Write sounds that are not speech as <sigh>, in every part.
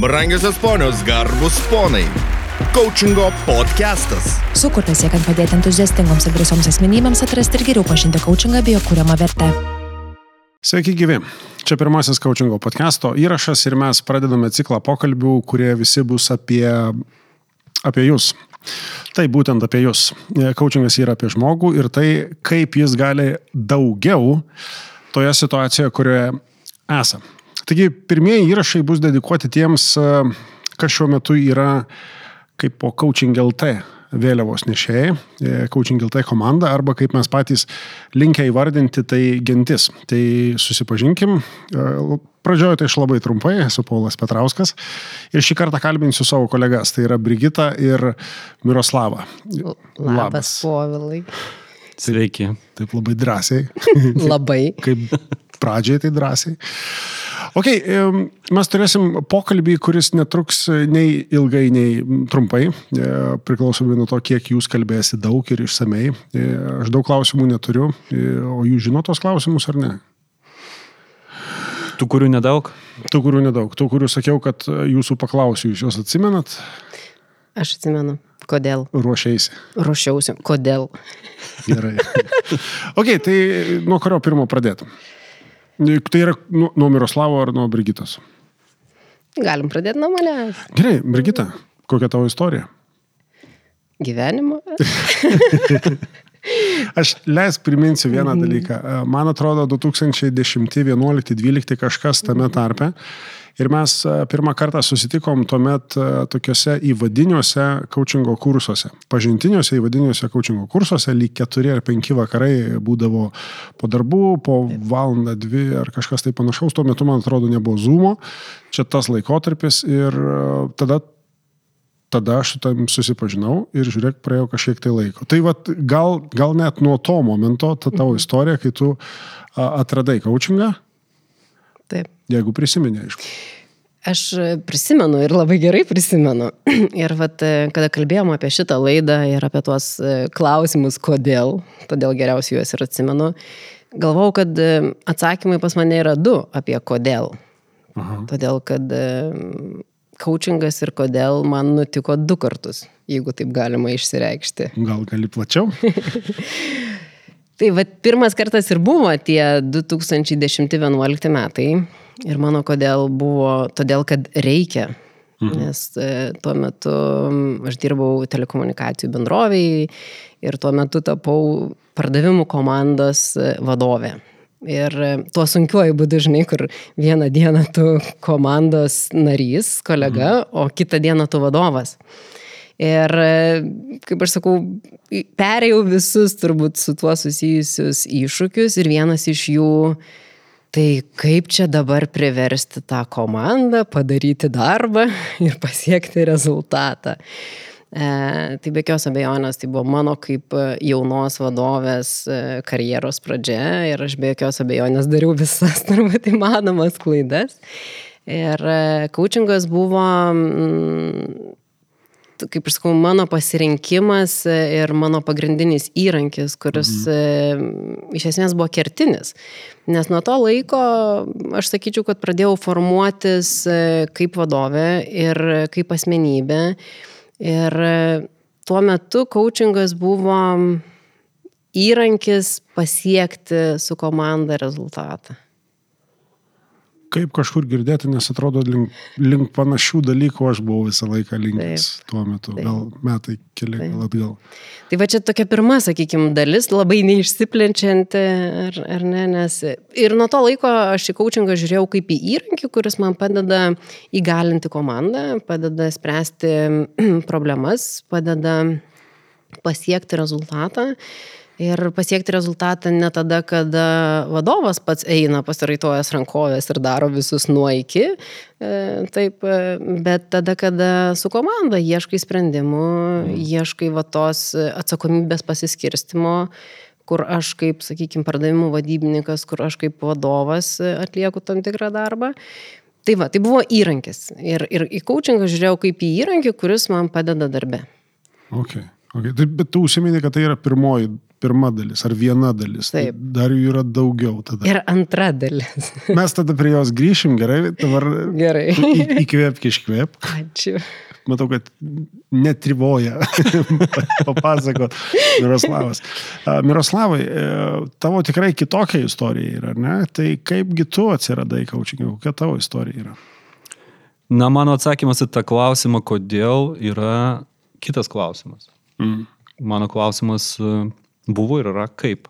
Brangiosios ponios, garbus ponai. Coachingo podcastas. Sukurtas siekiant padėti entuziastingoms ir drąsioms asmenybėms atrasti ir geriau pažinti coachingą bei jo kūriamą vertę. Sveiki gyvi. Čia pirmasis coachingo podcast'o įrašas ir mes pradedame ciklą pokalbių, kurie visi bus apie, apie jūs. Tai būtent apie jūs. Coachingas yra apie žmogų ir tai, kaip jis gali daugiau toje situacijoje, kurioje esame. Taigi pirmieji įrašai bus dedikuoti tiems, kas šiuo metu yra kaip po Coaching LT vėliavos nešėjai, Coaching LT komanda arba kaip mes patys linkę įvardinti tai gentis. Tai susipažinkim. Pradžioju tai aš labai trumpai, esu Paulas Petrauskas ir šį kartą kalbinsiu savo kolegas, tai yra Brigita ir Miroslava. Labas, Labas. Povilai. Sveiki. Taip labai drąsiai. <laughs> labai. kaip pradžiai tai drąsiai. Ok, mes turėsim pokalbį, kuris netruks nei ilgai, nei trumpai, e, priklausomai nuo to, kiek jūs kalbėsite daug ir išsamei. E, aš daug klausimų neturiu, e, o jūs žino tos klausimus ar ne? Tų, kurių nedaug? Tų, kurių nedaug. Tų, kurių sakiau, kad jūsų paklausiu, jūs juos atsimenat? Aš atsimenu. Kodėl? Ruošiaisi. Ruošiausi. Kodėl? Gerai. <laughs> ok, tai nuo kurio pirmo pradėtum? Tai yra nuo, nuo Miroslavo ar nuo Brigitos? Galim pradėti nuo manęs. Gerai, Brigita, kokia tavo istorija? Gyvenimo. <laughs> Aš leisk priminsiu vieną mhm. dalyką. Man atrodo, 2010, 11, 12 kažkas tame tarpe. Ir mes e, pirmą kartą susitikom tuomet e, tokiuose įvadiniuose coachingo kursuose. Pažintiniuose įvadiniuose coachingo kursuose, lyg keturi ar penki vakarai būdavo po darbų, po valandą, dvi ar kažkas tai panašaus. Tuo metu, man atrodo, nebuvo zoomo. Čia tas laikotarpis ir e, tada tada aš su tam susipažinau ir žiūrėk, praėjo kažkiek tai laiko. Tai vat, gal, gal net nuo to momento, ta tavo mhm. istorija, kai tu atradai coachingą, Taip. Jeigu prisimeni, aišku. Aš prisimenu ir labai gerai prisimenu. <clears throat> Ir vat, kada kalbėjom apie šitą laidą ir apie tuos e, klausimus, kodėl, todėl geriausiai juos ir atsimenu, galvau, kad e, atsakymai pas mane yra du apie kodėl. Aha. Todėl, kad e, coachingas ir kodėl man nutiko du kartus, jeigu taip galima išsireikšti. Gal gali plačiau? <laughs> Tai va, pirmas kartas ir buvo tie 2010-2011 metai. Ir mano kodėl buvo, todėl kad reikia. Mhm. Nes e, tuo metu aš dirbau telekomunikacijų bendroviai ir tuo metu tapau pardavimų komandos e, vadovė. Ir e, tuo sunkiuoju būdu, žinai, kur vieną dieną tu komandos narys, kolega, mhm. o kitą dieną tu vadovas. Ir, kaip aš sakau, perėjau visus turbūt su tuo susijusius iššūkius ir vienas iš jų, tai kaip čia dabar priversti tą komandą padaryti darbą <laughs> ir pasiekti rezultatą. E, tai be jokios abejonės, tai buvo mano kaip jaunos vadovės e, karjeros pradžia ir aš be jokios abejonės dariau visas <laughs> turbūt įmanomas klaidas. Ir coachingas buvo mm, kaip aš sakau, mano pasirinkimas ir mano pagrindinis įrankis, kuris mhm. iš esmės buvo kertinis. Nes nuo to laiko aš sakyčiau, kad pradėjau formuotis e, kaip vadovė ir kaip asmenybė. Ir tuo metu coachingas buvo įrankis pasiekti su komanda rezultatą kaip kažkur girdėti, nes atrodo link, link panašių dalykų aš buvau visą laiką linkęs taip, tuo metu, taip. gal metai keli gal atgal. Tai va čia tokia pirma, sakykime, dalis, labai neišsiplenčianti, ar, ar ne, nes ir nuo to laiko aš į coachingą žiūrėjau kaip į įrankį, kuris man padeda įgalinti komandą, padeda spręsti <clears throat> problemas, padeda pasiekti rezultatą. Ir pasiekti rezultatą ne tada, kada vadovas pats eina pasiraitojęs rankovės ir daro visus nuo iki, e, taip, e, bet tada, kada su komanda ieškai sprendimų, ieškai va tos atsakomybės pasiskirstimo, kur aš kaip, sakykime, pardavimų vadybininkas, kur aš kaip vadovas atlieku tam tikrą darbą. Tai va, tai buvo įrankis. Ir, ir į coachingą žiūrėjau kaip į įrankį, kuris man padeda darbe. Okay. Okay. Tai, bet tu užsiminė, kad tai yra pirmoji pirma dalis ar viena dalis. Tai Taip. dar jų yra daugiau tada. Ir antra dalis. <laughs> Mes tada prie jos grįšim, gerai, dabar Gerai. į- įkvėpk, iškvėpk. Ačiū. Matau, kad netrivoja <laughs> papasakot Miroslavas. Miroslavai, e, tavo tikrai kitokia istorija yra, ne? Tai kaipgi tu atsiradai kaučingė, kokia tavo istorija yra? Na, mano atsakymas į tą klausimą, kodėl, yra kitas klausimas. Mm. Mano klausimas e, buvo ir yra kaip.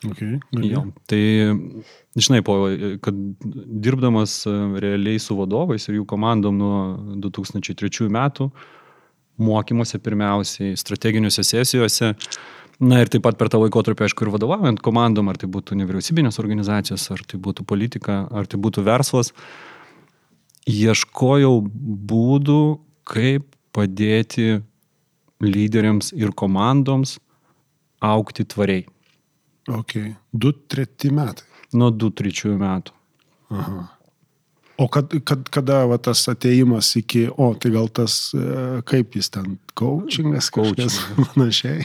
Okay, gali. Jo. Tai, žinai, po, kad dirbdamas e, realiai su vadovais ir jų komandom nuo 2003 metų, mokymuose pirmiausiai, strateginiuose sesijose, na ir taip pat per tą laikotarpį, aišku, ir vadovaujant komandom, ar tai būtų nevyriausybinės organizacijos, ar tai būtų politika, ar tai būtų verslas, ieškojau būdų, kaip padėti lyderiams ir komandoms aukti tvariai. Ok, du, treti metai. Nuo 2-3 metų. Aha. O kad, kad, kada va, tas ateimas iki, o tai gal tas, e, kaip jis ten, coachingas, kažkas <laughs> panašiai.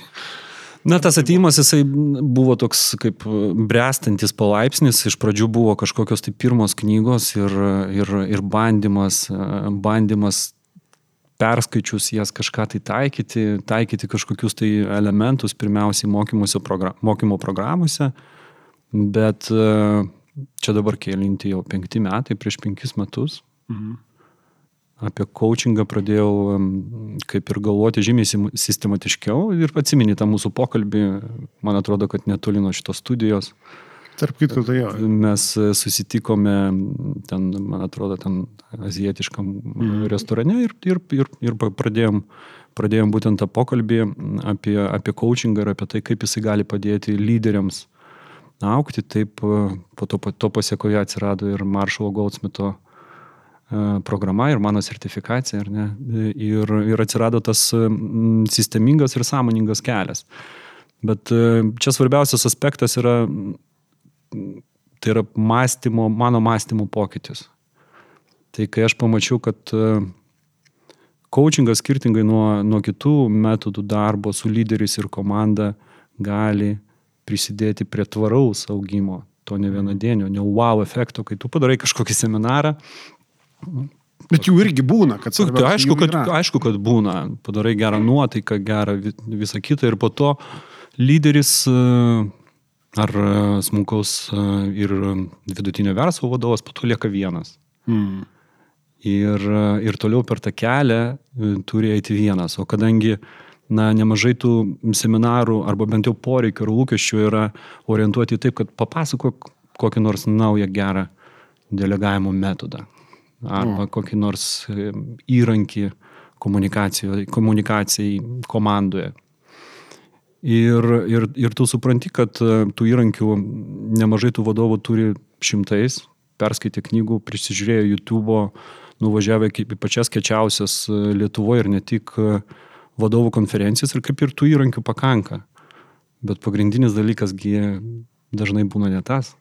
Na, tas ateimas jisai buvo toks kaip brestantis palaipsnis. Iš pradžių buvo kažkokios tai pirmos knygos ir, ir, ir bandymas, bandymas perskaičius jas kažką tai taikyti, taikyti kažkokius tai elementus, pirmiausiai program, mokymo programuose. Bet e, čia dabar kėlinti jau penkti metai, prieš penkis metus. Mhm. Apie coachingą pradėjau kaip ir galvoti žymiai sistematiškiau ir atsimeni tą mūsų pokalbį, man atrodo, kad netoli nuo šitos studijos. Tarp kitko, tai jo. Mes susitikome ten, man atrodo, ten azijietiškam mm. restorane ir, ir, ir, ir pradėjom, pradėjom būtent tą pokalbį apie, apie coachingą ir apie tai, kaip jisai gali padėti lyderiams aukti. Taip, po to, po to pasiekoje atsirado ir Maršalo Goldsmito programa ir mano sertifikacija, ne, ir, ir atsirado tas sistemingas ir sąmoningas kelias. Bet čia svarbiausias aspektas yra tai yra mąstymo, mano mąstymo pokytis. Tai kai aš pamačiau, kad coachingas skirtingai nuo, nuo kitų metodų darbo su lyderiais ir komanda gali prisidėti prie tvaraus augimo, to ne vienadienio, ne wow efekto, kai tu padarai kažkokį seminarą. Bet jų irgi būna, kad tu, tai aišku, kad, aišku, kad būna, padarai gerą nuotaiką, gerą visą kitą ir po to lyderis ar smulkaus ir vidutinio verslo vadovas po to lieka vienas. Mm. Ir, ir toliau per tą kelią turi eiti vienas. O kadangi na, nemažai tų seminarų arba bent jau poreikių ir lūkesčių yra orientuoti taip, kad papasakok kokį nors naują gerą delegavimo metodą arba mm. kokį nors įrankį komunikacijai, komunikacijai komandoje. Ir, ir, ir tu supranti, kad tų įrankių nemažai tų vadovų turi šimtais, perskaitė knygų, prisižiūrėjo YouTube, nuvažiavę į pačias kečiausias Lietuvoje ir ne tik vadovų konferencijas ir kaip ir tų įrankių pakanka. Bet pagrindinis dalykas dažnai būna ne tas.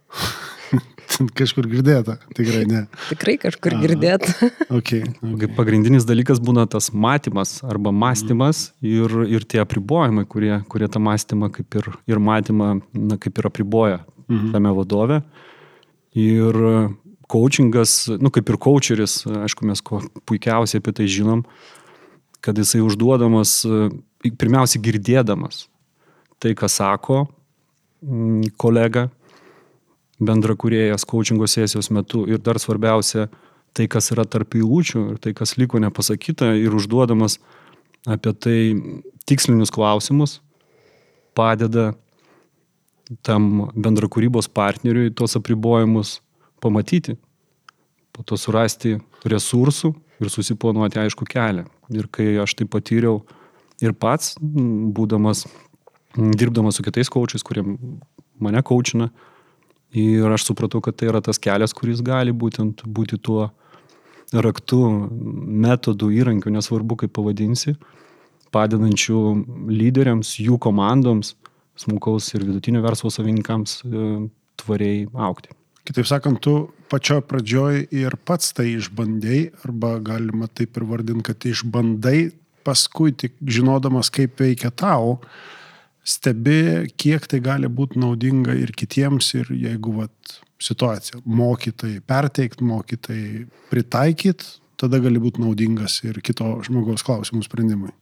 Kažkur girdėta, tikrai ne. <laughs> Tikrai kažkur girdėta. <laughs> okay, okay. Pagrindinis dalykas būna tas matymas arba mąstymas mm. ir, ir tie apribojimai, kurie, kurie tą mąstymą kaip ir, ir matymą, na, kaip ir apriboja mm -hmm. tame vadove. Ir coachingas, nu kaip ir coacheris, aišku, mes ko puikiausiai apie tai žinom, kad jisai užduodamas, pirmiausia girdėdamas tai, ką sako kolega, bendrakūrėjas coachingo sesijos metu ir dar svarbiausia tai, kas yra tarp eilučių ir tai, kas liko nepasakyta ir užduodamas apie tai tikslinius klausimus, padeda tam bendrakūrybos partneriui tuos apribojimus pamatyti, po to surasti resursų ir susiplanuoti aišku kelią. Ir kai aš tai patyriau ir pats, būdamas, dirbdamas su kitais kočiais, kurie mane kočina, Ir aš supratau, kad tai yra tas kelias, kuris gali būtent būti tuo raktu, metodu, įrankiu, nesvarbu kaip pavadinsi, padedančių lyderiams, jų komandoms, smulkaus ir vidutinio verslo savininkams tvariai aukti. Kitaip sakant, tu pačio pradžioj ir pats tai išbandėjai, arba galima taip ir vardinti, kad išbandai, paskui tik žinodamas, kaip veikia tau, stebi, kiek tai gali būti naudinga ir kitiems, ir jeigu vat, situacija, mokytai perteikti, mokytai pritaikyti, tada gali būti naudingas ir kito žmogaus klausimų sprendimui.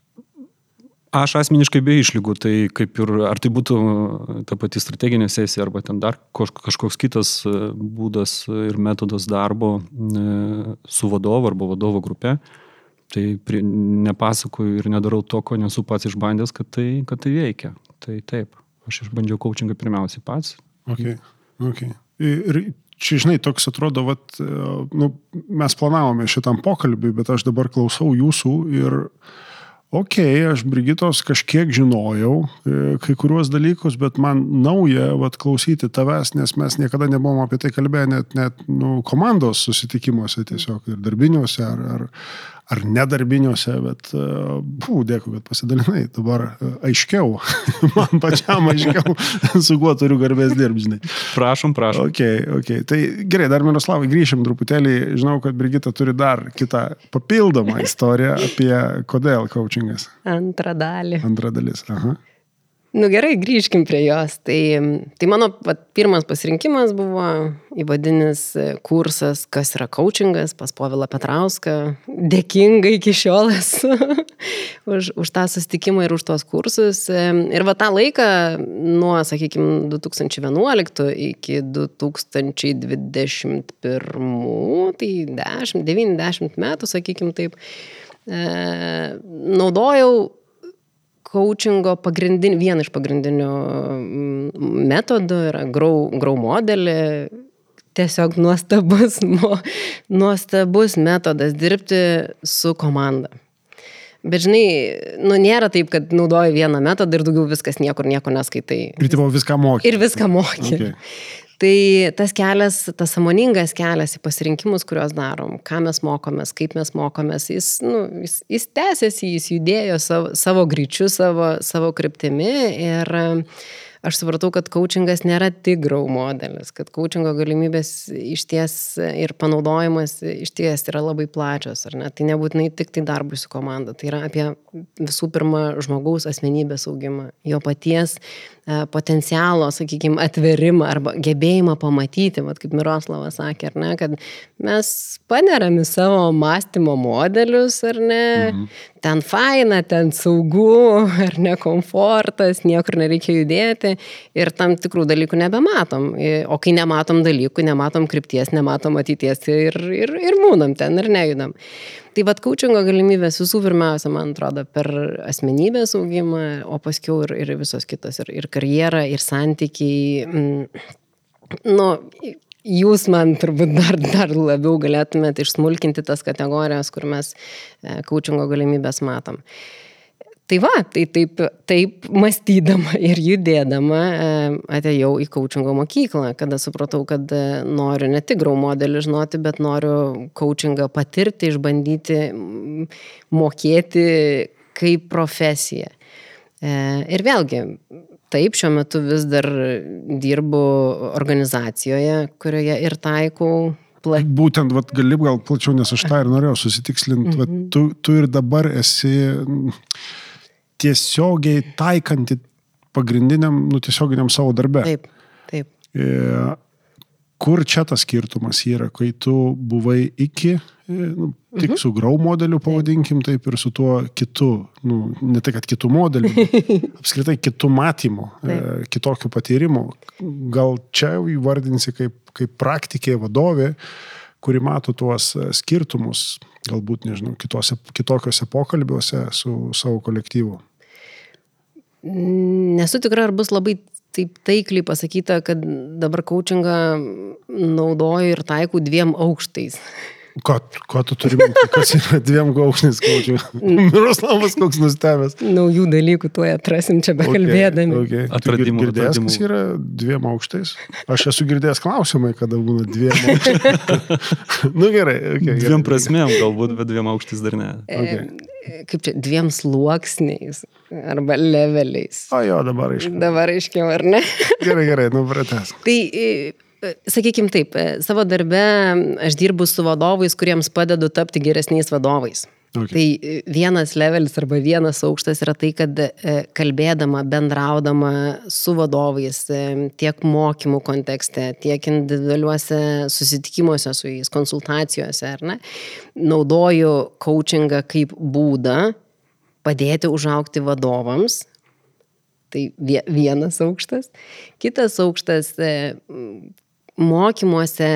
Aš asmeniškai be išlygų, tai kaip ir ar tai būtų ta pati strateginė sesija, arba ten dar kažkoks kitas e, būdas ir metodas darbo e, su vadovu arba vadovo grupe, tai nepasakoju ir nedarau to, ko nesu pats išbandęs, kad tai, kad tai veikia. Tai taip, aš išbandžiau coachingą pirmiausiai pats. Okay. Okay. Ir čia, žinai, toks atrodo, vat, e, nu, mes planavome šitam pokalbiui, bet aš dabar klausau jūsų ir uh, ok, aš Brigitos kažkiek žinojau e, kai kuriuos dalykus, bet man nauja vat, klausyti tavęs, nes mes niekada nebuvom apie tai kalbėję net, net nu, komandos susitikimuose tiesiog ir darbiniuose ar, ar, ar nedarbiniuose, bet, bū, e, dėkui, kad pasidalinai, dabar e, aiškiau, <laughs> man pačiam aiškiau, <laughs> su kuo turiu garbės dirbti, žinai. Prašom, prašom. Ok, ok, tai gerai, dar Miroslavai, grįšim truputėlį, žinau, kad Brigita turi dar kitą papildomą istoriją apie kodėl coachingas. Antrą dalį. Antra dalis, aha. Nu gerai, grįžkim prie jos. Tai, tai mano vat, pirmas pasirinkimas buvo įvadinis kursas, kas yra coachingas pas Povilą Petrauską. Dėkinga iki šiol esu <laughs> už, už tą susitikimą ir už tos kursus. Ir va tą laiką nuo, sakykime, 2011 iki 2021, tai 10-90 metų, sakykime taip, e, naudojau coachingo pagrindinį, vieną iš pagrindinių mm, metodų yra grau, grau modelį. Tiesiog nuostabus, <laughs> nuostabus metodas dirbti su komanda. Bet žinai, nu nėra taip, kad naudoji vieną metodą ir daugiau viskas niekur nieko neskaitai. Ir tipo viską moki. Ir viską moki. Okay. Tai tas kelias, tas samoningas kelias į pasirinkimus, kuriuos darom, ką mes mokomės, kaip mes mokomės, jis, nu, jis, jis tęsiasi, jis judėjo savo, savo greičiu, savo, savo kryptimi ir aš supratau, kad coachingas nėra tik grau modelis, kad coachingo galimybės iš ties ir panaudojimas iš ties yra labai plačios, ar ne? Tai nebūtinai tik tai darbui su komanda, tai yra apie visų pirma žmogaus asmenybės augimą, jo paties E, potencialo, sakykime, atverimą arba gebėjimą pamatyti, vat, kaip Miroslavas sakė, ar ne, kad mes paneram į savo mąstymo modelius, ar ne, mhm. ten faina, ten saugu, <laughs> ar ne, komfortas, niekur nereikia judėti ir tam tikrų dalykų nebematom. O kai nematom dalykų, nematom krypties, nematom ateities ir, ir, ir mūnam ten ir nejudam. Tai vad coachingo galimybės visų pirmiausia, man atrodo, per asmenybės augimą, o paskiau ir, ir visos kitos, ir, ir karjera, ir santykiai. Mm, nu, jūs man turbūt dar, dar labiau galėtumėte išsmulkinti tas kategorijas, kur mes coachingo galimybės matom. Uh, Tai va, tai taip, taip mąstydama <laughs> ir judėdama atėjau į coachingo mokyklą, kada supratau, kad e, noriu ne tik grau modelį žinoti, bet noriu coachingą patirti, išbandyti, mokėti kaip profesiją. E, ir vėlgi, taip, šiuo metu vis dar dirbu organizacijoje, kurioje ir taikau Pla... Būtent, vat, gali gal plačiau, nes aš tą ir norėjau susitikslinti, mm -hmm. tu, tu ir dabar esi tiesiogiai taikanti pagrindiniam, nu, tiesioginiam savo darbę. Taip, taip. E, kur čia tas skirtumas yra, kai tu buvai iki, e, nu, tik mhm. su grau modeliu, pavadinkim taip, ir su tuo kitu, nu, ne tai kad kitų modelių, <laughs> apskritai kitų matymų, e, kitokių patyrimų. Gal čia įvardinsi kaip, kaip praktikė, vadovė, kuri mato tuos skirtumus, galbūt, nežinau, kitose, kitokiuose pokalbiuose su savo kolektyvu. Nesu tikra, ar bus labai taip taikliai pasakyta, kad dabar coachingą naudoju ir taikau dviem aukštais. Ko, ko tu turi minti, kas <laughs> yra dviem aukštais kočių? Miroslavas koks nustebęs. Naujų dalykų tuo atrasim čia bekalbėdami. Okay, okay. Atradimų. Girdėjęs, atradimų. kas yra dviem aukštais? Aš esu girdėjęs klausimai, kada būna dviem <laughs> aukštais. nu gerai. Okay, gerai. Dviem prasmėm galbūt, bet dviem aukštais dar ne. Okay. Kaip čia, dviem sluoksniais arba leveliais. O jo, dabar aiškiau. Dabar aiškiau, ar ne? gerai, gerai, nu <laughs> pratęs. Tai Sakykime taip, savo darbe aš dirbu su vadovais, kuriems padedu tapti geresniais vadovais. Okay. Tai e, vienas levelis arba vienas aukštas yra tai, kad e, kalbėdama, bendraudama su vadovais e, tiek mokymų kontekste, tiek individualiuose susitikimuose su jais, konsultacijose, ar ne, naudoju coachingą kaip būdą padėti užaukti vadovams. Tai vienas aukštas. Kitas aukštas mokymuose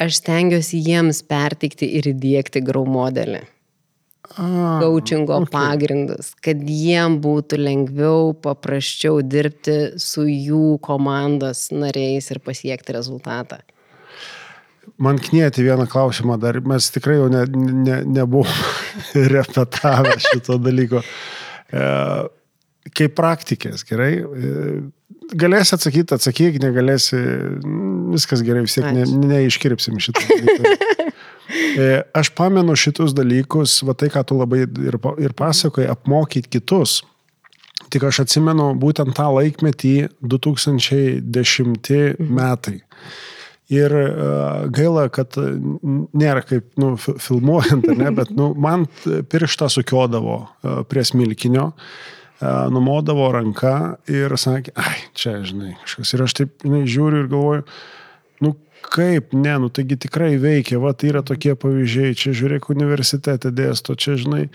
aš stengiuosi jiems perteikti ir įdėkti grau modelį coachingo okay. pagrindus, kad jiem būtų lengviau, paprasčiau dirbti su jų komandos nariais ir pasiekti rezultatą. Man knieti vieną klausimą dar, mes tikrai jau ne, ne, nebuvom <laughs> repetavę šito dalyko. E, kaip praktikės, gerai, e, galėsi atsakyti, atsakyk, negalėsi, viskas gerai, vis tiek ne, neiškirpsim šitą. <laughs> E, aš pamenu šitus dalykus, va tai, ką tu labai ir, ir pasakoji, apmokyti kitus. Tik aš atsimenu būtent tą laikmetį 2010 metai. Ir uh, gaila, kad nėra kaip nu, filmuojant, ne, bet nu, man pirštą sukiodavo uh, prie smilkinio, uh, numodavo ranką ir sakė, ai, čia, žinai, kažkas. Ir aš taip, žinai, žiūriu ir galvoju, nu Kaip, ne, nu taigi tikrai veikia, va tai yra tokie pavyzdžiai, čia žiūrėk universitete dėsto, čia, žinai,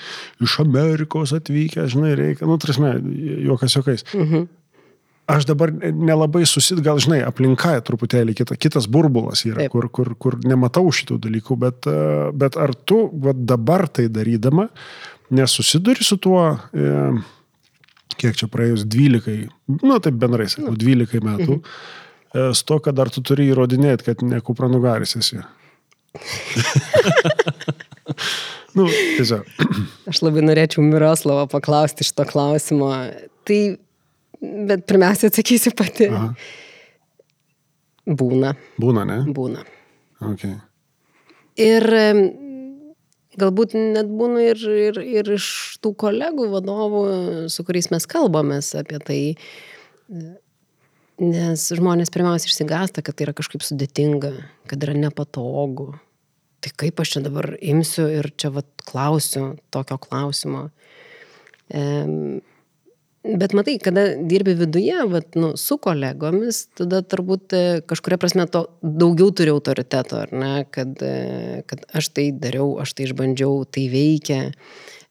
iš Amerikos atvykę, žinai, reikia, nu, trasme, juokas juokais. Mhm. Aš dabar nelabai susit, gal žinai, aplinka truputėlį kita, kitas burbulas yra, Taip. kur, kur, kur nematau šitų dalykų, bet, bet ar tu va, dabar tai darydama nesusiduri su tuo, e, kiek čia praėjus 12, nu taip bendrai sakau, 12 metų. Mhm E, su to, kad dar tu turi įrodinėti, kad ne kupranugaris esi. <laughs> nu, tiesiog. Aš labai norėčiau Miroslavą paklausti šito klausimo. Tai, bet pirmiausia atsakysiu pati. Aha. Būna. Būna, ne? Būna. Okay. Ir galbūt net būna ir, ir, ir iš tų kolegų vadovų, su kuriais mes kalbamės apie tai Nes žmonės pirmiausia išsigąsta, kad tai yra kažkaip sudėtinga, kad yra nepatogu. Tai kaip aš čia dabar imsiu ir čia vat klausiu tokio klausimo. E, bet matai, kada dirbi viduje, vat, nu, su kolegomis, tada turbūt e, kažkuria prasme to daugiau turi autoriteto, ar ne, kad, e, kad aš tai dariau, aš tai išbandžiau, tai veikia.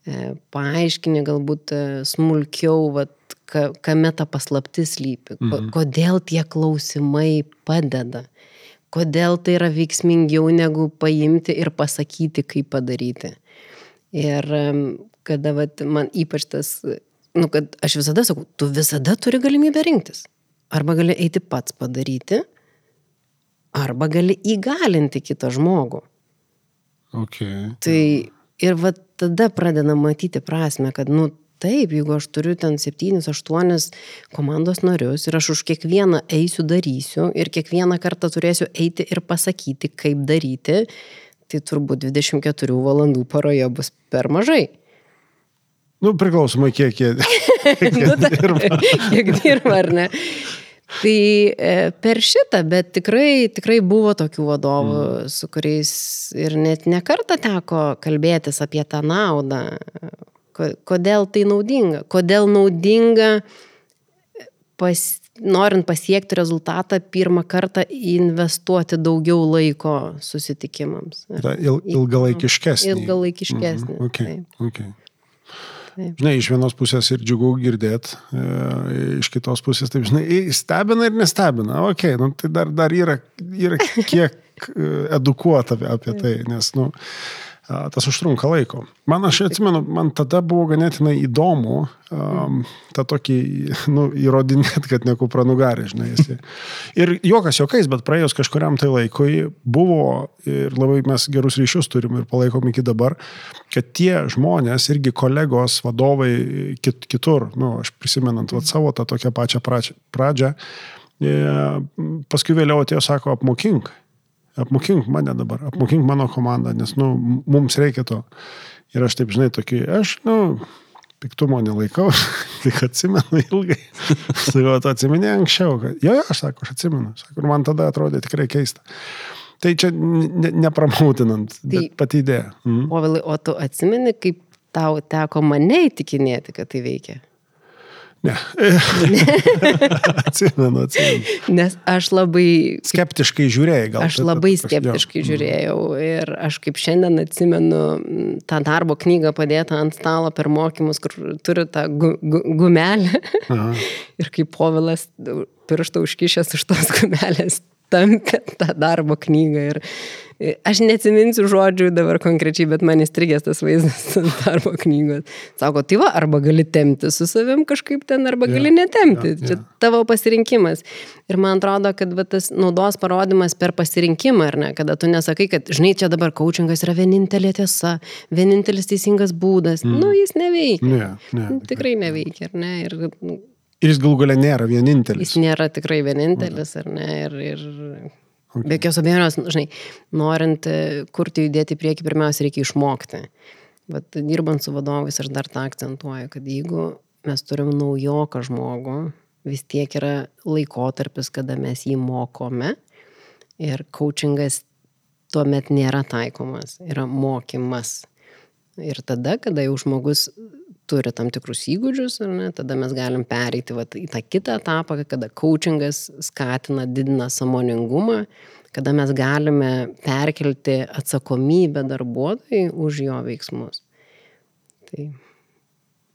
E, paaiškini galbūt smulkiau, vat, ka, kame ta paslaptis lypi, mhm. kodėl tie klausimai padeda, kodėl tai yra veiksmingiau negu paimti ir pasakyti, kaip padaryti. Ir kada vat, man ypač tas, nu, kad aš visada sakau, tu visada turi galimybę rinktis. Arba gali eiti pats padaryti, arba gali įgalinti kitą žmogų. Okay. Tai ir va tada pradeda matyti prasme, kad, nu, taip, jeigu aš turiu ten 7-8 komandos narius ir aš už kiekvieną eisiu, darysiu ir kiekvieną kartą turėsiu eiti ir pasakyti, kaip daryti, tai turbūt 24 valandų paroje bus per mažai. Nu, priklausomai, kiek jie, <laughs> kiek jie nu, ta, dirba. kiek dirba, ar ne. Tai e, per šitą, bet tikrai, tikrai buvo tokių vadovų, mm. su kuriais ir net nekartą teko kalbėtis apie tą naudą, Kodėl tai naudinga? Kodėl naudinga, pas, norint pasiekti rezultatą, pirmą kartą investuoti daugiau laiko susitikimams? Ta il, ilgalaikiškesnė. Ilgalaikiškesnė. Mhm. Okay. Okay. Taip. Žinai, iš vienos pusės ir džiugu girdėti, e, iš kitos pusės, taip, žinai, stebina ir nestebina. Ok, nu, tai dar, dar yra, yra kiek e, edukuota apie tai, nes, nu, tas užtrunka laiko. Man, aš atsimenu, man tada buvo ganėtinai įdomu um, tą tokį, nu, įrodinėti, kad ne kupranugarė, žinai. Esi. <laughs> Ir juokas juokais, bet praėjus kažkuriam tai laikui buvo, ir labai mes gerus ryšius turim ir palaikom iki dabar, kad tie žmonės, irgi kolegos, vadovai kit, kitur, nu, aš prisimenant vat, savo tą tokią pačią pradžią, pradžią paskui vėliau atėjo, sako, apmokink apmokink mane dabar, apmokink mano komandą, nes, nu, mums reikia to. Ir aš taip, žinai, tokį, aš, nu, piktumo nelaikau, <laughs> tik atsimenu ilgai. <laughs> Sakau, tu atsimeni anksčiau, kad, jo, jo, aš sako, aš atsimenu. Sakau, ir man tada atrodė tikrai keista. Tai čia ne, nepramautinant, Tai- pati idėja. Mhm. Povilai, o tu atsimeni, kaip tau teko mane įtikinėti, kad tai veikia? Ne. <laughs> atsimenu, atsimenu. Nes aš labai Skeptiškai žiūrėjai, gal. Aš labai skeptiškai jo. žiūrėjau ir aš kaip šiandien atsimenu m, tą darbo knygą padėtą ant stalo per mokymus, kur turiu tą gu, gu, gumelę. <laughs> Ir kaip povilas pirštą užkišęs iš tos gumelės tampė <laughs> tą darbo knygą. Ir aš neatsiminsiu žodžių dabar konkrečiai, bet man įstrigęs tas vaizdas <laughs> darbo knygos. Sako, tai va, arba gali temti su savim kažkaip ten, arba gali Jo, netemti. jo, Čia jo. tavo pasirinkimas. Ir man atrodo, kad va, tas naudos parodimas per pasirinkimą, ar ne, kada tu nesakai, kad, žinai, čia dabar coachingas yra vienintelė tiesa, vienintelis teisingas būdas. Mm. Nu, jis neveikia. Ne, ne. Nu, Tikrai neveikia, ar ne? Ir Ir jis galų galę nėra jis vienintelis. nėra tikrai vienintelis, ar ne? Ir, ir be jokios abejonės, nu, žinai, norint e, kurti judėti į priekį, pirmiausia, reikia išmokti. Bet dirbant su vadovais, aš dar tą akcentuoju, kad jeigu mes turim naujoką žmogų, vis tiek yra laikotarpis, kada mes jį mokome ir coachingas tuomet nėra taikomas, yra mokymas. Ir tada, kada jau žmogus turi tam tikrus įgūdžius, ne, tada mes galim pereiti vat, į tą kitą etapą, kada coachingas skatina, didina samoningumą, kada mes galime perkelti atsakomybę darbuotojai už jo veiksmus. Tai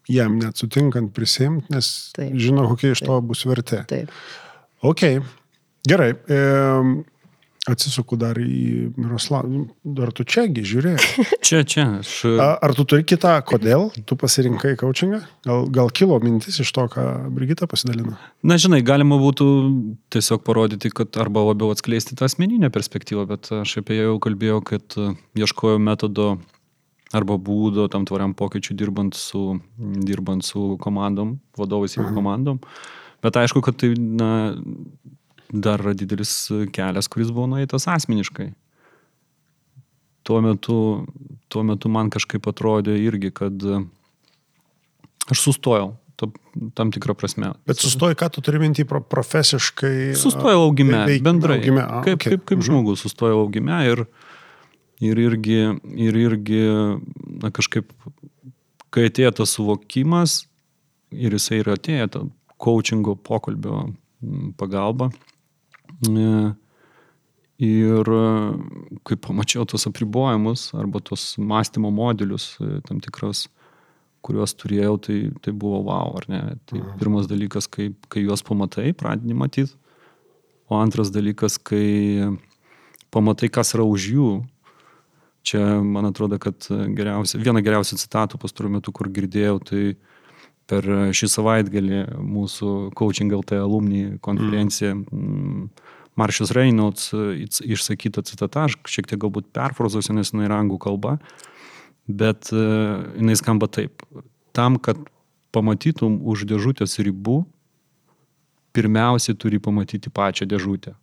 Jam net sutinkant prisimti, nes Taip. žino, kokia iš to bus vertė. taip. Ok, gerai. E, atsisuku dar į Miroslavą. Dar tu čiagi žiūrėjai. <laughs> Čia, čia. Aš, A- Ar tu turi kitą, kodėl tu pasirinkai coachingą? Gal, gal kilo mintis iš to, ką Brigita pasidalino? na, žinai, galima būtų tiesiog parodyti, kad arba labiau atskleisti tą asmeninę perspektyvą, bet aš apie ją jau kalbėjau, kad e, ieškojau metodo arba būdo tam tvariam pokyčiui dirbant su, dirbant su komandom, vadovais ir komandom. Bet aišku, kad tai na, dar yra didelis kelias, kuris buvo nueitas asmeniškai. Tuo metu, tuo metu man kažkaip atrodė irgi, kad e, aš sustojau ta- tam tikrą prasme. Bet sustoji, ką tu turi minti pro, profesiškai? Sustojau augime, veik- bendrai. Augime, a, kaip, okay. kaip, kaip žmogus sustojau augime ir, ir irgi, ir irgi na, kažkaip, kai atėjo tas suvokimas ir jisai ir atėjo ta coachingo pokalbio pagalba. E, Ir e, kai pamačiau tos apribojimus arba tos mąstymo modelius, e, tam tikras, kuriuos turėjau, tai, tai buvo wow, ar ne? Tai pirmas dalykas, kai, kai juos pamatai, pradedi matyti, o antras dalykas, kai pamatai, kas yra už jų. Čia, man atrodo, kad geriausia, viena geriausių citatų pastaruoju metu, kur girdėjau, tai per šį savaitgalį mūsų Coaching LT alumni konferencija mm. Reynolds e, it's- išsakyta citata, aš šiek tiek galbūt perfrazuosiu, nes jinai yra anglų kalba, bet e, jinai skamba taip. Tam, kad pamatytum už dėžutės ribų, pirmiausiai turi pamatyti pačią dėžutę.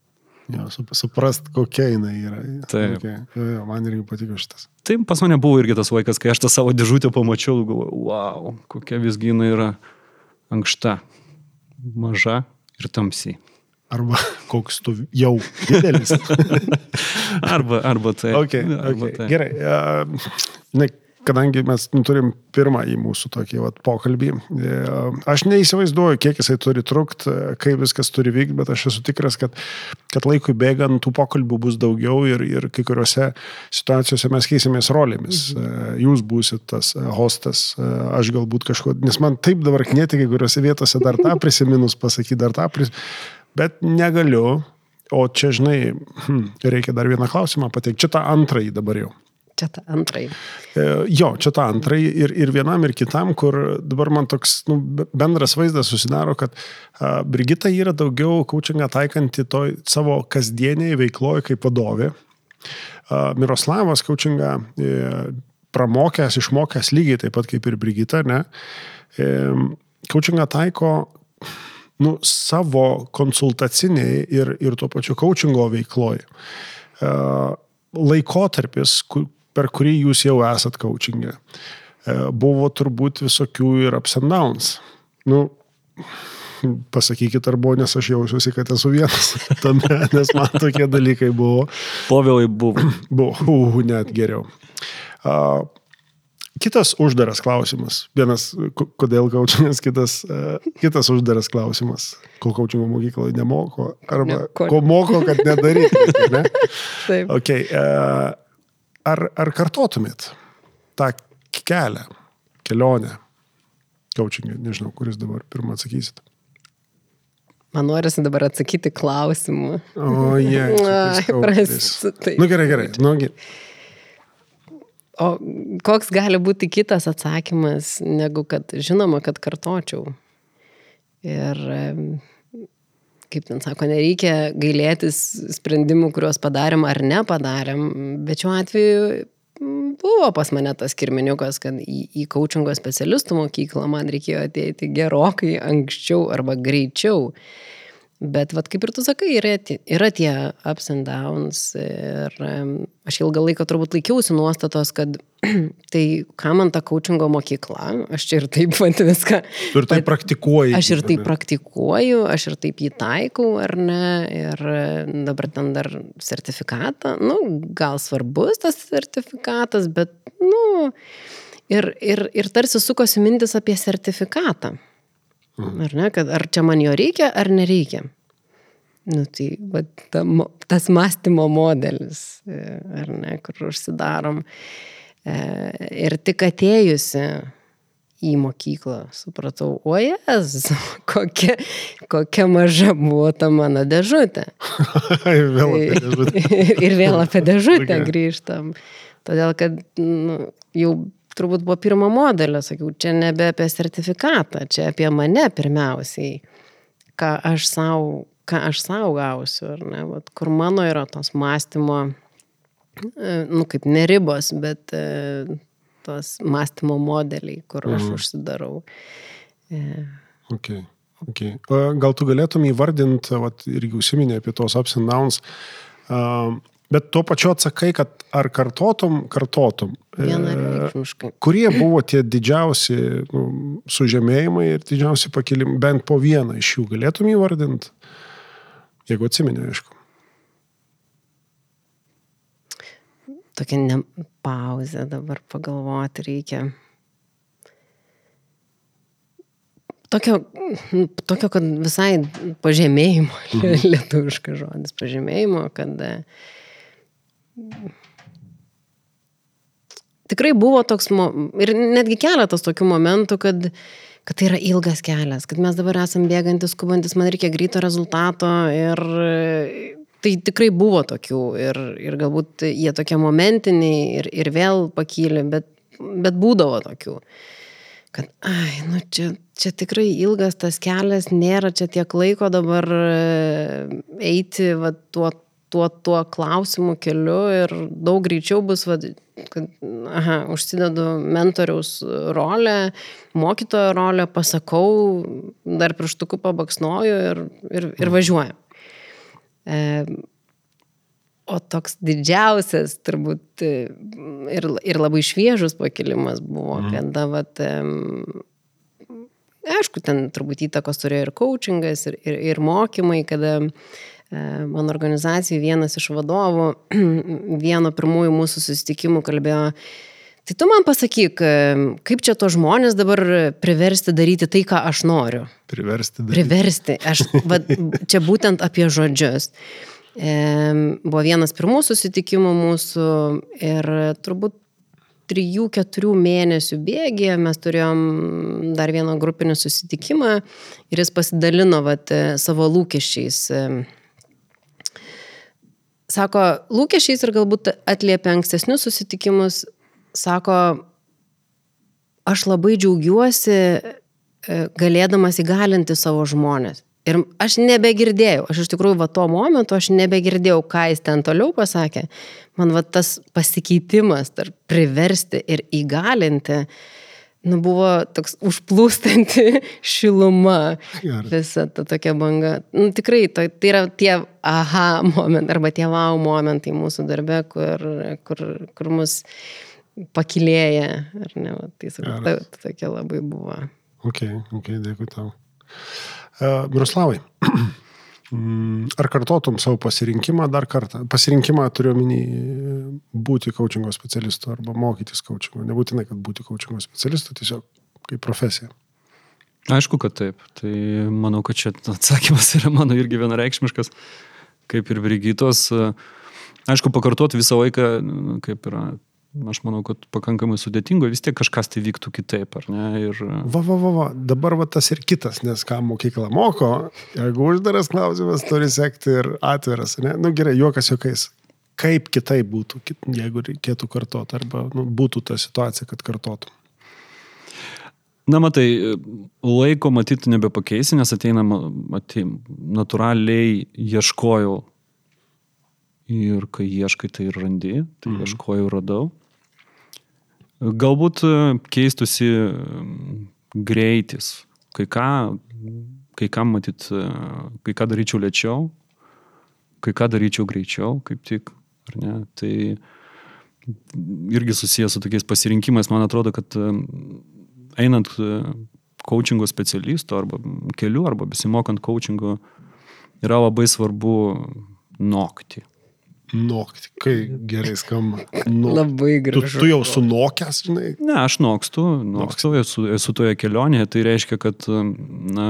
Jo, sup- suprast, kokia jinai yra. Taip. Okay. Jo, jo, man irgi patiko šitas. Tai pas mane buvo irgi tas vaikas, kai aš tą savo dėžutę pamačiau, galvoju, wow, kokia visgi jinai yra ankšta, maža ir tamsiai. Arba <laughs> koks tu jau didelis. <laughs> Arba, arba tai. <laughs> okay, arba okay. Gerai. Uh, žinai, kadangi mes nu, turim pirmąjį mūsų tokį vat, pokalbį, e, aš neįsivaizduoju, kiek jisai turi trukti, kaip viskas turi vykti, bet aš esu tikras, kad, kad laikui bėgant tų pokalbių bus daugiau ir, ir kai kuriuose situacijose mes keisimės rolėmis. Mhm. Jūs būsit tas e, hostas, e, aš galbūt kažko, nes man taip dabar knėti kai kuriuose vietose dar tą prisiminus pasakyti, dar tą prisiminus, bet negaliu. O čia, žinai, hm, reikia dar vieną klausimą pateikti. Čia tą antrąjį dabar jau. Čia ta antrai. E, Jo, čia tą antrąjį ir, ir vienam ir kitam, kur dabar man toks nu, be- bendras vaizdas susidaro, kad a, Brigita yra daugiau kaučingą taikanti toj savo kasdieniai veikloje kaip vadovė. A, Miroslavas kaučingą e, pramokęs, išmokęs lygiai taip pat kaip ir Brigita, ne? E, Kaučingą taiko nu, savo konsultaciniai ir, ir tuo pačiu coachingo veikloje. Laikotarpis, ku- per kurį jūs jau esat coachingė, e, buvo turbūt visokių ir ups and downs. Nu, pasakykit, ar buvo, nes aš jausiuosi, kad esu vienas <laughs> tame, nes man tokie dalykai buvo. Povilai buvo. <clears throat> Buvo, uh, net geriau. Uh, kitas uždaras klausimas. Vienas, ko- kodėl kaučingas, kitas, uh, kitas uždaras klausimas. Ko kaučingo mokykloje nemoko, arba Ne, ko- ko moko, kad nedaryti. <laughs> Ne? Taip. Okay, uh, ar, ar kartotumėt tą kelią, kelionę? Kaučingai, nežinau, kuris dabar pirmą atsakysit. Man norisi dabar atsakyti klausimų. O, jie. Ai, prasisu, taip. Nu gerai, gerai. Nu, ge- O koks gali būti kitas atsakymas, negu kad žinoma, kad kartočiau. Ir kaip ten sako, nereikia gailėtis sprendimų, kuriuos padarėm ar nepadarėm, bet šiuo atveju m, buvo pas mane tas kirminiukas, kad į, į coachingo specialistų mokyklą man reikėjo ateiti gerokai anksčiau arba greičiau. Bet, vat, kaip ir tu sakai, yra, yra tie ups and downs ir aš ilgą laiką turbūt laikiausi nuostatos, kad <clears throat> tai ką man ta coachingo mokykla, aš čia ir taip pat viską. Tu ir tai praktikuoji. Aš ir tai praktikuoju, aš ir taip jį taikau, ar ne, ir dabar ten dar sertifikatą, nu, gal svarbus tas sertifikatas, bet, nu, ir, ir, ir tarsi sukosi mintis apie sertifikatą. Ar ne, kad ar čia man jo reikia, ar nereikia. Nu, tai va, ta, tas mąstymo modelis, e, ar ne, kur užsidarom. E, Ir tik atėjusi į mokyklą supratau, o jas, <laughs> kokia, kokia maža buvo ta mano dėžutė. Vėl apie dėžutę. ir, ir vėl apie dėžutę <laughs> <laughs> grįžtam. Todėl, kad nu, jau turbūt buvo pirmo modelio, sakiau, čia nebe apie sertifikatą, čia apie mane pirmiausiai, ką aš savo, ką aš savo gausiu, ar ne, Vat, kur mano yra tos mąstymo, e, nu kaip ne ribos, bet e, tos mąstymo modeliai, kur aš Mhm. užsidarau. E, Okay. Okay. Gal tu galėtum įvardinti, irgi užsiminė apie tos ups and downs, bet tuo pačiu atsakai, kad ar kartotum, kartotum. E, Vienareikšmiškai. Kurie buvo tie didžiausi nu, sužemėjimai ir didžiausi pakilimai, bent po vieną iš jų galėtum įvardinti, jeigu atsiminė, aišku. Tokia ne, pauzė dabar pagalvoti reikia. Tokio, tokio, kad visai pažemėjimo, <laughs> lietuviškas žodis, pažemėjimo, kad e, tikrai buvo toks, ir netgi keletas tokių momentų, kad, kad tai yra ilgas kelias, kad mes dabar esam bėgantis, skubantis, man reikia greito rezultato ir tai tikrai buvo tokių ir, ir galbūt jie tokie momentiniai ir, ir vėl pakyli, bet, bet būdavo tokių. Kad, ai, nu čia, čia tikrai ilgas tas kelias, nėra čia tiek laiko dabar eiti va, tuo, tuo, tuo klausimu keliu ir daug greičiau bus, va, kad, aha, užsidedu mentoriaus rolę, mokytojo rolę, pasakau, dar pirštuku pabaksnoju ir, ir, ir važiuoju. E, O toks didžiausias, turbūt e, ir, ir labai šviežus pakilimas buvo, mm. kada, vat, aišku, ten turbūt įtakos turėjo ir coachingas, ir, ir, ir mokymai, kada e, mano organizacijai vienas iš vadovų <clears throat> vieno pirmųjų mūsų susitikimų kalbėjo, tai tu man pasakyk, em, kaip čia to žmonės dabar priversti daryti tai, ką aš noriu. Priversti daryti. Priversti. Aš, va, čia būtent apie žodžius. E, buvo vienas pirmų susitikimų mūsų ir turbūt trijų, keturių mėnesių bėgėje mes turėjom dar vieną grupinį susitikimą ir jis pasidalino vat, e, savo lūkesčiais. Sako, lūkesčiais ir galbūt atliepia ankstesnius susitikimus, sako, aš labai džiaugiuosi e, galėdamas įgalinti savo žmonės. Ir aš nebegirdėjau, aš iš tikrųjų va tuo momentu aš nebegirdėjau, ką jis ten toliau pasakė. Man va tas pasikeitimas tarp priversti ir įgalinti, nu, buvo toks užplūstanti <laughs> šiluma. Gerai. Visa ta tokia banga. Nu, tikrai, to, tai yra tie aha momentai arba tie wow momentai mūsų darbe, kur, kur, kur mus pakilėja. Ar ne, va, tai sakau, ta, ta, tokia labai buvo. Ok, ok, dėkui tau. Uh, Miroslavai, <clears throat> ar kartotum savo pasirinkimą dar kartą? Pasirinkimą turiu omeny būti coachingo specialistu arba mokytis coachingo. Nebūtinai, kad būti coachingo specialistu, tiesiog kaip profesija. Aišku, kad taip. Tai manau, kad čia atsakymas yra mano irgi vienareikšmiškas, kaip ir Brigitos. Aišku, pakartoti visą laiką, kaip yra, aš manau, kad pakankamai sudėtinga, vis tiek kažkas tai vyktų kitaip, ar ne? Ir... Va, va, va, va, dabar va tas ir kitas, nes ką mokykla moko, jeigu uždaras klausimas turi sekti ir atviras, ne? Nu gerai, juokas juokais. Kaip kitaip būtų, jeigu reikėtų kartoti, arba nu, būtų ta situacija, kad kartotum. Na, matai, laiko matyti nebepakeisi, nes ateina, matai, natūraliai ieškojau. Ir kai ieškai, tai ir randi, tai mhm. ieškojau ir radau. Galbūt e, keistusi greitis. Kai ką, kai ką matyt, e, kai ką daryčiau lėčiau, kai ką daryčiau greičiau, kaip tik, ar ne? Tai irgi susijęs su tokiais pasirinkimais, man atrodo, kad e, einant coachingo specialisto arba keliu, arba besimokant coachingo, yra labai svarbu nokti. Nokti, kai gerai skamba. Nok. Labai gražu. Tu, tu jau sunokęs, žinai? Ne, aš nokstu, nokstu, esu, esu toje kelionėje, tai reiškia, kad, na,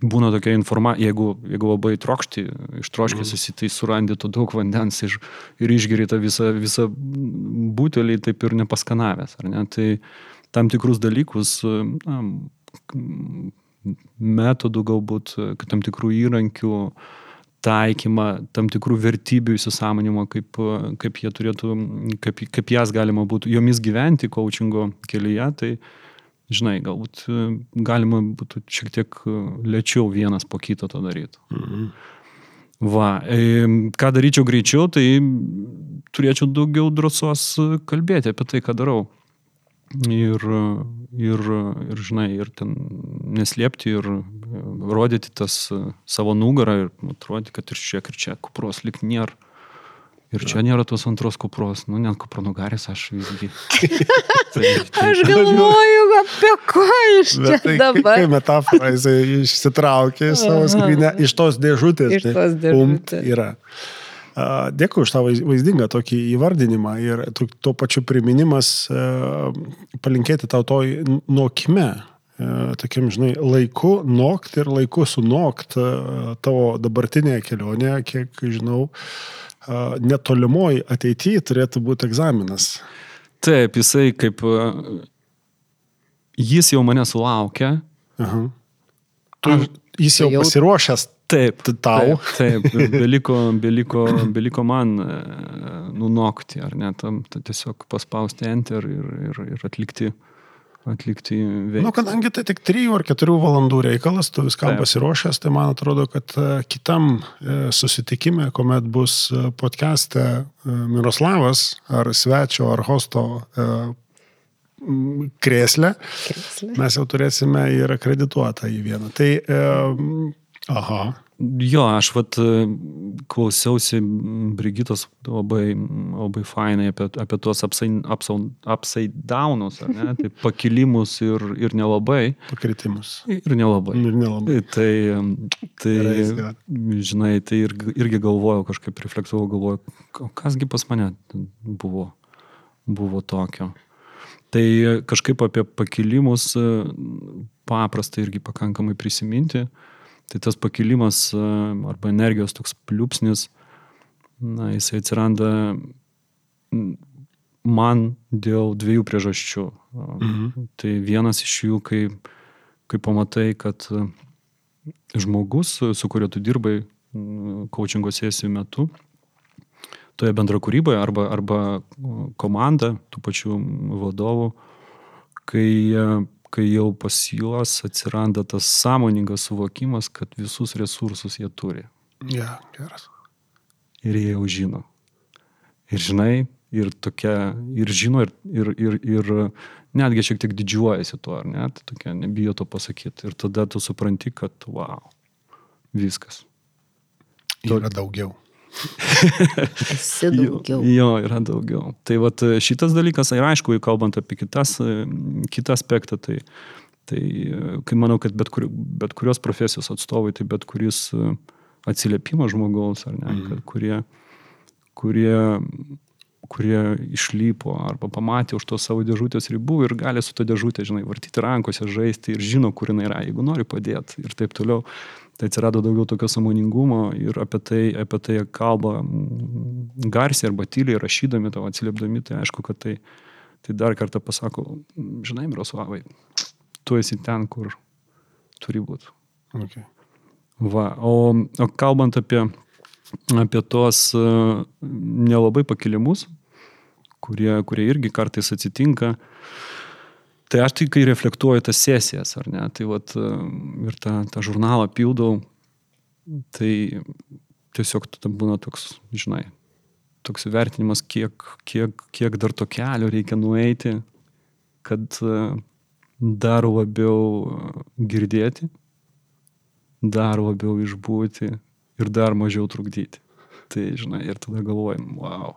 būna tokia informacija, jeigu, jeigu labai trokšti, ištroškęs esi, tai surandi tu daug vandens ir, ir išgeri tą visą, visą butelį, taip ir nepaskanavęs, ar ne? Tai, tam tikrus dalykus, na, metodų galbūt, tam tikrų įrankių taikymą, tam tikrų vertybių įsisamonimo, kaip, kaip, turėtų, kaip, kaip jas galima būtų, jomis gyventi coachingo kelyje, tai žinai, galbūt galima būtų šiek tiek lėčiau vienas po kito to daryti. Mhm. Va, ką daryčiau greičiau, tai turėčiau daugiau drąsos kalbėti apie tai, ką darau ir, ir, ir, žinai, ir ten neslėpti ir rodyti tas savo nugarą ir atrodyti, kad ir čia, ir čia kupros lik nėra. Ir čia nėra tos antros kupros, nu, net kupronugaris aš visgi. tai, <laughs> tai, aš galvoju, apie ką iš čia tai, dabar. Kaip metafora, jisai išsitraukė savo skrinę iš tos dėžutės. Iš tos dėžutės. Tai, yra. Dėkui už tą vaizdingą tokį įvardinimą ir tuo pačiu priminimas palinkėti tau toj nuokime, tokiam, žinai, laiku nokt ir laiku sunokt tavo dabartinėje kelionėje, kiek žinau, netolimoji ateityje turėtų būti egzaminas. Taip, jisai kaip jis jau mane sulaukia. Aha. Tu, jis jau, jau pasiruošęs Taip, tau. Taip, taip <laughs> beliko, beliko, beliko man e, nunokti, ar ne, tam tiesiog paspausti enter ir, ir, ir atlikti, atlikti veiklą. Nu, kadangi tai tik 3 ar 4 valandų reikalas, tu viskam taip. pasiruošęs, tai man atrodo, kad e, kitam e, susitikime, kuomet bus podcast'e Miroslavas ar svečio ar hosto krėslę, krėslę, mes jau turėsime ir akredituotą į vieną. Tai Aha. Jo, aš vat klausiausi Brigitos labai, labai fainai apie, apie tuos upside, upside downus, ne? tai <laughs> pakilimus ir, ir nelabai. Pakritimus. Ir nelabai. Ir nelabai. Tai, tai žinai, tai ir, irgi galvojau, kažkaip refleksavau, galvojau, kasgi pas mane buvo, buvo tokio. Tai kažkaip apie pakilimus paprasta irgi pakankamai prisiminti. Tai tas pakilimas arba energijos toks pliūpsnis, na, jisai atsiranda man dėl dviejų priežasčių. Mhm. Tai vienas iš jų, kai, kai pamatai, kad žmogus, su kuriuo tu dirbai coachingo sesijų metu, toje bendra kūryboje arba, arba komanda tų pačių vadovų, kai kai jau pas juos atsiranda tas sąmoningas suvokimas, kad visus resursus jie turi. Ja, geras. Ir jie jau žino. Ir žinai, ir tokia, ir žino, ir, ir, ir, ir netgi šiek tiek didžiuojasi tuo, ar ne, tai tokia, nebijo to pasakyti. Ir tada tu supranti, kad, wow, viskas. Yra daugiau. Esi daugiau. Jo, yra daugiau. Tai vat, šitas dalykas, ir aišku, kalbant apie kitas, kitą aspektą, tai, Tai e, kai manau, kad bet, kur, bet kurios profesijos atstovai, tai bet kuris e, atsiliepimas žmogaus, ar ne, kad kurie, kurie, kurie išlypo arba pamatė už tos savo dėžutės ribų ir gali su to dėžutė, žinai, vartyti rankose, žaisti ir žino, kur jinai yra, jeigu nori padėti ir taip toliau. Tai atsirado daugiau tokio samoningumo ir apie tai, apie tai kalba garsiai arba tyliai rašydami tavo atsiliepdami, tai aišku, kad tai, tai dar kartą pasako, žinai, Miroslavai, tu esi ten, kur turi būti. Okay. Va, o, o kalbant apie, apie tos uh, nelabai pakilimus, kurie, kurie irgi kartais atsitinka, tai aš tik kai reflektuoju tas sesijas, ar ne, tai vat, uh, ir tą, tą žurnalą pildau, tai tiesiog tada būna toks, žinai, toks vertinimas, kiek, kiek, kiek dar to kelio reikia nueiti, kad uh, dar labiau girdėti, dar labiau išbūti ir dar mažiau trukdyti. Tai, žinai, ir tada galvojam, wow.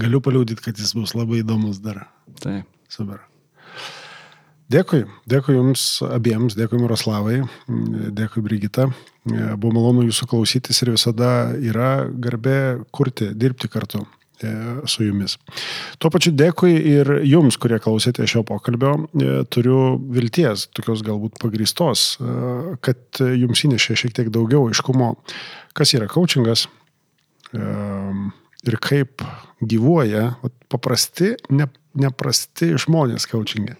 Galiu paliūdyti, kad jis bus labai įdomus dar. Taip. Super. Dėkui, dėkui Jums abiems, dėkui Miroslavai, dėkui Brigita. Buvo malonu Jūsų klausytis ir visada yra garbė kurti, dirbti kartu e, su Jumis. Tuo pačiu dėkui ir Jums, kurie klausėte šio pokalbio. E, turiu vilties, tokios galbūt pagristos, e, kad Jums įnešė šiek tiek daugiau aiškumo, kas yra coachingas ir kaip gyvuoja paprasti, ne, neprasti žmonės coachingė.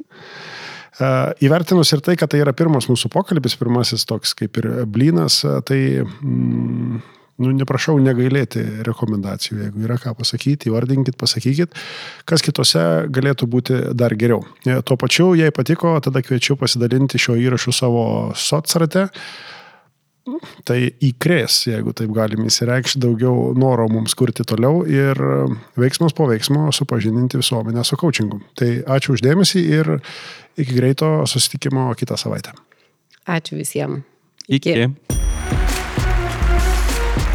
Įvertinus ir tai, kad tai yra pirmas mūsų pokalbis, pirmasis toks kaip ir blynas, tai mm, nu, neprašau negailėti rekomendacijų. Jeigu yra ką pasakyti, įvardinkit, pasakykit, kas kitose galėtų būti dar geriau. Tuo pačiu, jei patiko, tada kviečiu pasidalinti šio įrašu savo socrate. Tai įkrės, jeigu taip galim įsireikšti, daugiau noro mums kurti toliau ir veiksmas po veiksmo supažindinti visuomenę su coachingu. Tai ačiū uždėmesį ir iki greito susitikimo kitą savaitę. Ačiū visiems. Iki.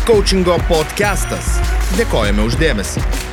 Coachingo podcastas. Dėkojame uždėmesi.